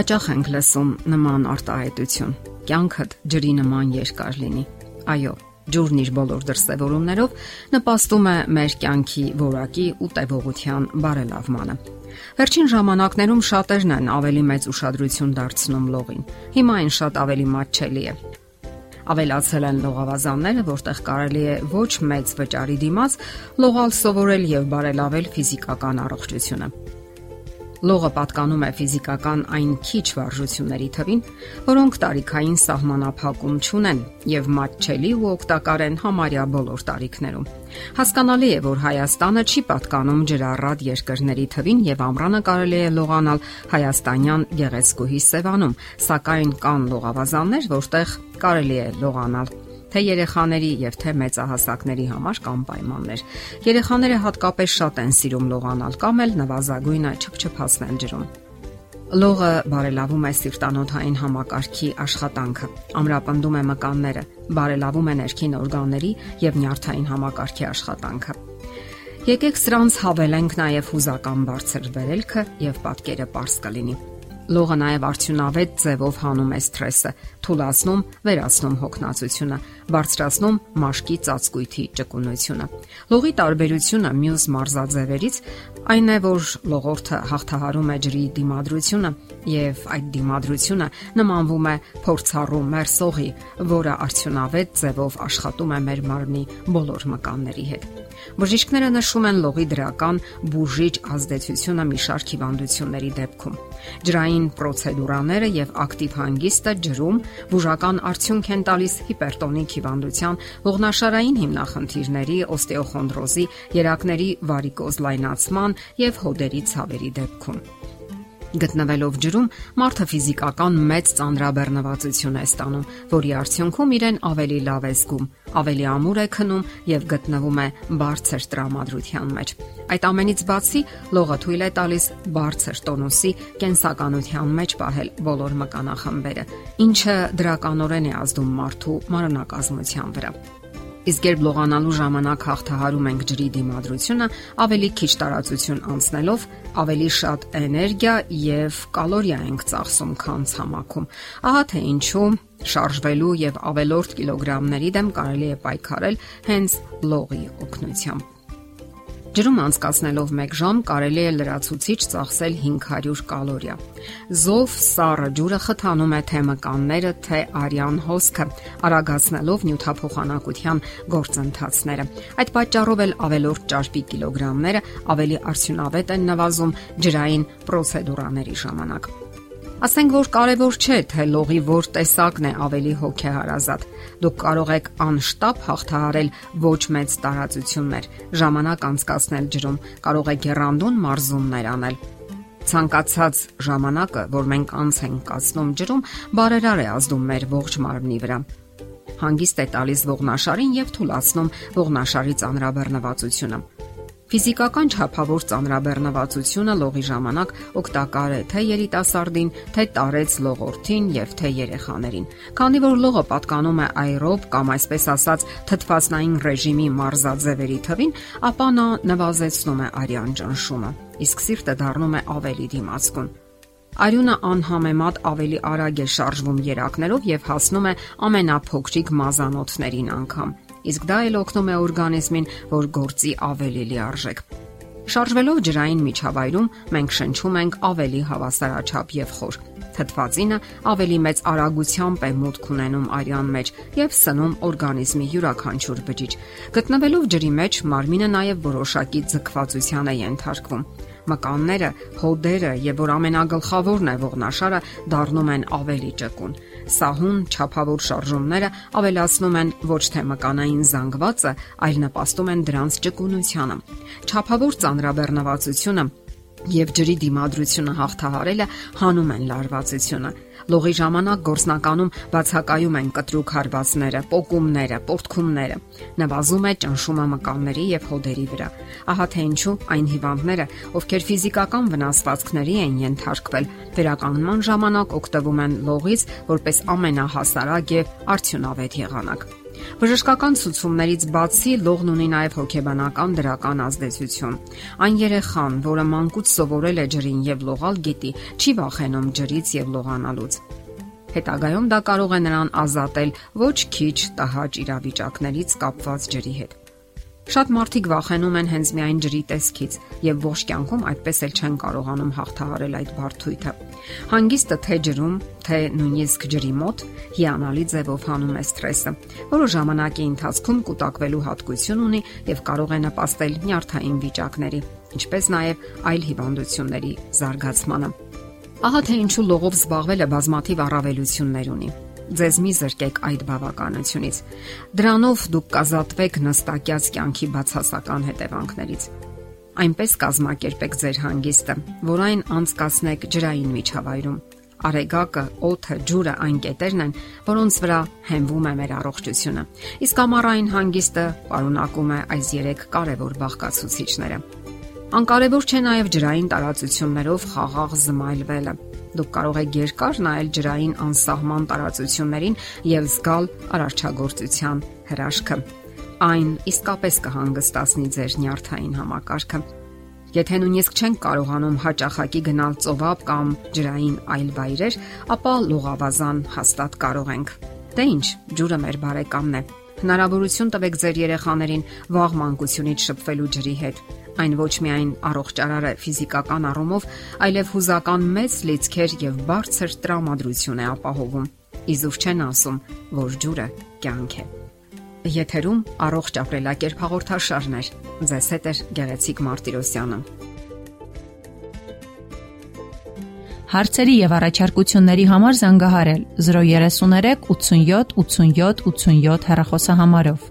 Հաճախ ենք լսում նման արտահայտություն. կյանքդ ջրի նման երկար լինի։ Այո, ջուրն իր բոլոր դրսևորումներով նպաստում է մեր կյանքի որակի ու տևողության բարելավմանը։ Վերջին ժամանակներում շատերն են ավելի մեծ ուշադրություն դարձնում լողին։ Հիմա այն շատ ավելի մատչելի է։ Ավելացել են լողավազանները, որտեղ կարելի է ոչ մեծ վճարի դիմաց լողալ սովորել եւ բարելավել ֆիզիկական առողջությունը։ Լողը պատկանում է ֆիզիկական այն քիչ վարժությունների թվին, որոնք տարիքային սահմանափակում չունեն եւ մատչելի ու օգտակար են համարյա բոլոր տարիքներում։ Հասկանալի է, որ Հայաստանը չի պատկանում ջրառատ երկրների թվին եւ ամռանը կարելի է լողանալ հայաստանյան գեղեցկուհի Սևանում, սակայն կան լողավազաններ, որտեղ կարելի է լողանալ թե երեխաների եւ թե մեծահասակների համար կան պայմաններ։ Երեխաները հատկապես շատ են սիրում լողանալ կամ էլ նվազագույնը չփչփացնել ջրում։ Լողը բարելավում է սիրտանոթային համակարգի աշխատանքը, ամրապնդում է մկանները, բարելավում է ներքին օրգանների եւ նյարդային համակարգի աշխատանքը։ Եկեք սրանց հավելենք նաև հուզական բարձր վերելքը եւ պատկերը པարս կլինի։ Լողը նաև արդյունավետ ձևով հանում է սթրեսը, թուլացնում, վերացնում հոգնածությունը, բարձրացնում մաշկի ծածկույթի ճկունությունը։ Լողի տարբերությունը մյուս մարզաձևերից այն է, որ լողորթը հաղթահարում է ջրի դիմադրությունը եւ այդ դիմադրությունը նմանվում է փորձառու մերսողի, որը արդյունավետ ձևով աշխատում է մեր մարմնի բոլոր մկանների հետ։ Բժիշկները նշում են լողի դրական բուժիչ ազդեցությունը մի շարք հիվանդությունների դեպքում։ Ջրային պրոցեդուրաները եւ ակտիվ հանգիստը ջրում բուժական արդյունք են տալիս հիպերտոնիկ հիվանդության, ողնաշարային հիմնախնդիրների, օստեոխոնդրոզի, երակների վարիկոզ լայնացման եւ հոդերի ցավերի դեպքում։ Գտնվելով ջրում, մարդը ֆիզիկական մեծ ծանրաբեռնվածություն է ստանում, որի արդյունքում իրեն ավելի լավ է զգում, ավելի ամուր է քնում եւ գտնվում է բարձր տրամադրության մեջ։ Այդ ամենից բացի, լողը թույլ է տալիս բարձր տոնուսի կենսականության մեջ պահել բոլոր մկանախմբերը, ինչը դրականորեն է ազդում մարդու մարմնակազմության վրա։ Իսկ երբ լողանալու ժամանակ հաղթահարում ենք ջրի դիմադրությունը, ավելի քիչ տարածություն անցնելով, ավելի շատ էներգիա եւ կալորիա ենք ծախսում, քան ցամաքում։ Ահա թե ինչու շարժվելու եւ ավելորտ կիլոգրամների դեմ կարելի է պայքարել հենց լողի օգնությամբ։ Ջրում անցկացնելով 1 ժամ կարելի է լրացուցիչ ծախսել 500 կալորիա։ Զով սառը ջուրը խթանում է թե մկանները, թե արյան հոսքը, արագացնելով նյութափոխանակության գործընթացները։ Այդ պատճառով էլ ավելորդ ճարպի կիլոգրամները ավելի արդյունավետ են նվազում ջրային պրոցեդուրաների ժամանակ։ Ասենք որ կարևոր չէ թե լողի որ տեսակն է ավելի հոգեհարազատ։ Դուք կարող եք անշտապ հաղթահարել ոչ մեծ տարածություններ, ժամանակ անցկացնել ջրում, կարող եք երանդուն մարզումներ անել։ Ցանկացած ժամանակը, որ մենք անց ենք կացնում ջրում, բարերար է ազդում մեր ողջ մարմնի վրա հանգիստ է տալիս ողնաշարին եւ թուլացնում ողնաշարի ծանրաբեռնվածությունը։ Ֆիզիկական ճափավոր ծանրաբեռնվածությունը լողի ժամանակ օգտակար է թե երիտասարդին, թե տարեց լողորթին եւ թե երեխաներին։ Քանի որ լողը պատկանում է աերոբ կամ այսպես ասած թթվածնային ռեժիմի մարզաձևերի թվին, ապա նա նվազեցնում է արյան ճնշումը, իսկ սիրտը դառնում է ավելի դիմացկուն։ Արյունը անհամեմատ ավելի արագ է շարժվում երակներով եւ հասնում է ամենափոքրիկ մազանոթներին անգամ իսկ դա էլ օգնում է օրգանիզմին, որ գործի ավելի լիարժեք։ Շարժվելով ջրային միջավայրում մենք շնչում ենք ավելի հավասարաչափ եւ խոր։ Թթվածինը ավելի մեծ արագությամբ է մուտք ունենում արյան մեջ եւ սնում օրգանիզմի յուրաքանչյուր բջիջ։ Գտնվելով ջրի մեջ մարմինը նաեւ որոշակի ձգվածության է ենթարկվում մկանները, հոդերը եւ որ ամենագլխավորն է ողնաշարը դառնում են ավելի ճկուն։ Սահուն ճափավոր շարժումները ավելացնում են ոչ թե մկանային զանգվածը, այլ նպաստում են դրանց ճկունությանը։ Ճափավոր ծանրաբեռնվածությունը եւ ջրի դիմադրությունը հաղթահարելը հանում են լարվածությունը։ Լողի ժամանակ գործնականում բացակայում են կտրուկ հարվածները, պոկումները, պորտքումները։ Նվազում է ճնշումը մկանների եւ հոդերի վրա։ Ահա թե ինչու այն հիվանդները, ովքեր ֆիզիկական վնասվածքների են ենթարկվել, վերականգնման ժամանակ օգտվում են լողից որպես ամենահասարակ եւ արդյունավետ եղանակ։ Բժշկական ցուցումներից բացի լողն ունի նաև հոգեբանական դրական ազդեցություն։ Այն երեխան, որը մանկուց սովորել է ջրին եւ լողալ, գիտի, չի վախենում ջրից եւ լողանալուց։ Հետագայում դա կարող է նրան ազատել ոչ քիչ տհաճ իրավիճակներից կապված ջրի հետ։ Շատ մարդիկ վախենում են հենց միայն ջրի տեսքից եւ ողջ կյանքում այդպես էլ չեն կարողանում հաղթահարել այդ բարդույթը։ Հանգիստը թե ջրում, թե նույնիսկ ջրի մոտ հիանալի ձևով հանում է սթրեսը, որը ժամանակի ընթացքում կուտակվելու հատկություն ունի եւ կարող է նպաստել նյարդային վիճակների, ինչպես նաեւ այլ հիվանդությունների զարգացմանը։ Ահա թե ինչու լողով զբաղվելը բազմաթիվ առավելություններ ունի ձեզ մի զրկեք այդ բավականությունից։ Դրանով դուք կազատվեք նստակյաց կյանքի բացասական հետևանքներից։ Այնպես կազմակերպեք ձեր հանգիստը, որ այն անցկացնեք ջրային միջավայրում։ Արեգակը, օդը, ջուրը այն կետերն են, որոնց վրա հենվում է մեր առողջությունը։ Իսկ ամառային հանգիստը պարունակում է այս 3 կարևոր բաղկացուցիչները։ Անկարևոր չէ նաև ջրային տարածություններով խաղաղ զմայլվելը Դուք կարող եք երկար նայել ջրային անսահման տարածություններին եւ զգալ արարչագործության հրաշքը։ Այն իսկապես կհանգստացնի ձեր նյարդային համակարգը։ Եթե նույնիսկ չենք կարողանում հաճախակի գնալ ծովափ կամ ջրային այլ վայրեր, ապա լողավազան հաստատ կարող ենք։ Դե ի՞նչ, ջուրը մեր բարեկամն է։ Հնարավորություն տվեք ձեր երեխաներին վաղ մանկությունից շփվելու ջրի հետ Այն ոչ միայն առողջարար է ֆիզիկական առումով, այլև հուզական մեծ լիցքեր եւ բարձր տրամադրություն է ապահովում։ Իզուր չեն ասում, որ ջուրը կյանք է։ Եթերում առողջ ապրելակերպ հաղորդաշարներ։ Ձեզ հետ է Գեղեցիկ Մարտիրոսյանը։ Հարցերի եւ առաջարկությունների համար զանգահարել 033 87 87 87 հեռախոսահամարով։